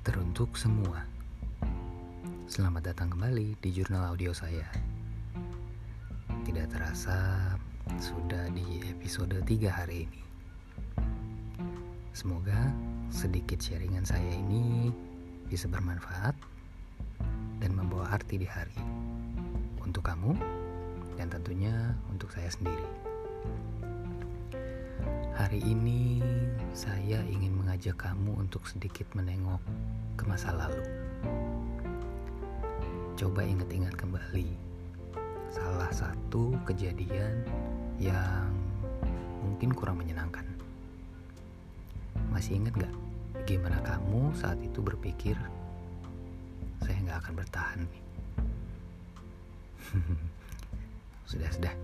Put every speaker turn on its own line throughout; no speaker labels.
Teruntuk semua. Selamat datang kembali di jurnal audio saya. Tidak terasa sudah di episode 3 hari ini. Semoga sedikit sharingan saya ini bisa bermanfaat Dan membawa arti di hari. Untuk kamu dan tentunya untuk saya sendiri. Hari ini saya ingin mengajak kamu untuk sedikit menengok ke masa lalu. Coba ingat-ingat kembali salah satu kejadian yang mungkin kurang menyenangkan. Masih ingat gak gimana kamu saat itu berpikir saya nggak akan bertahan nih? sudah sudah,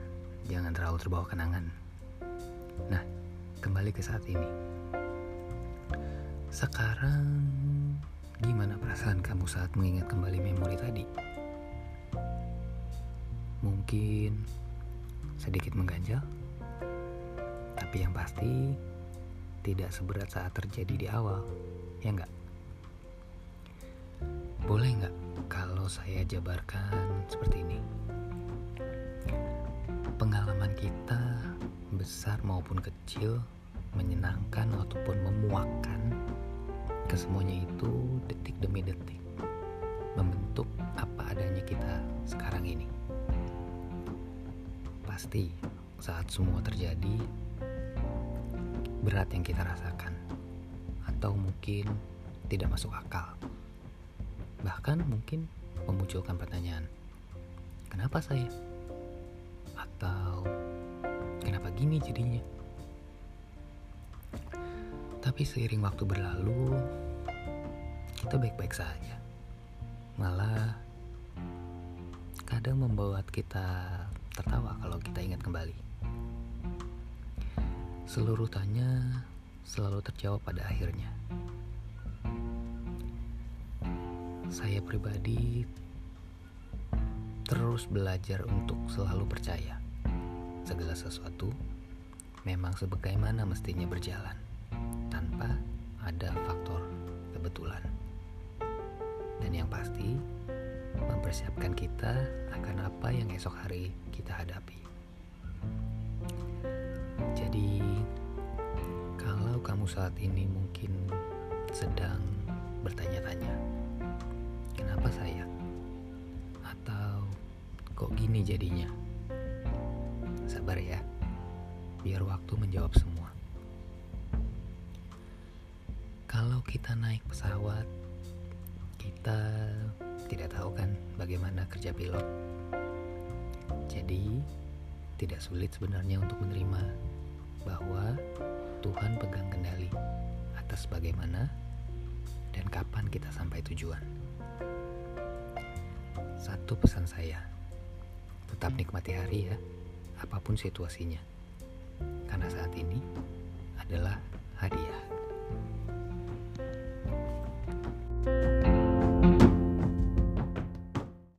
jangan terlalu terbawa kenangan. Nah, kembali ke saat ini. Sekarang, gimana perasaan kamu saat mengingat kembali memori tadi? Mungkin sedikit mengganjal, tapi yang pasti tidak seberat saat terjadi di awal, ya enggak? Boleh nggak kalau saya jabarkan seperti ini? Pengalaman kita besar maupun kecil menyenangkan ataupun memuakkan kesemuanya itu detik demi detik membentuk apa adanya kita sekarang ini. Pasti saat semua terjadi berat yang kita rasakan atau mungkin tidak masuk akal bahkan mungkin memunculkan pertanyaan kenapa saya? Atau kenapa gini jadinya tapi seiring waktu berlalu, kita baik-baik saja. Malah kadang membuat kita tertawa kalau kita ingat kembali. Seluruh tanya selalu terjawab pada akhirnya. Saya pribadi terus belajar untuk selalu percaya segala sesuatu memang sebagaimana mestinya berjalan tanpa ada faktor kebetulan. Dan yang pasti, mempersiapkan kita akan apa yang esok hari kita hadapi. Jadi, kalau kamu saat ini mungkin sedang bertanya-tanya, kenapa saya? Atau kok gini jadinya? Sabar ya, biar waktu menjawab semua. Kalau kita naik pesawat, kita tidak tahu kan bagaimana kerja pilot. Jadi, tidak sulit sebenarnya untuk menerima bahwa Tuhan pegang kendali atas bagaimana dan kapan kita sampai tujuan. Satu pesan saya, tetap nikmati hari ya, apa pun situasinya. Karena saat ini adalah.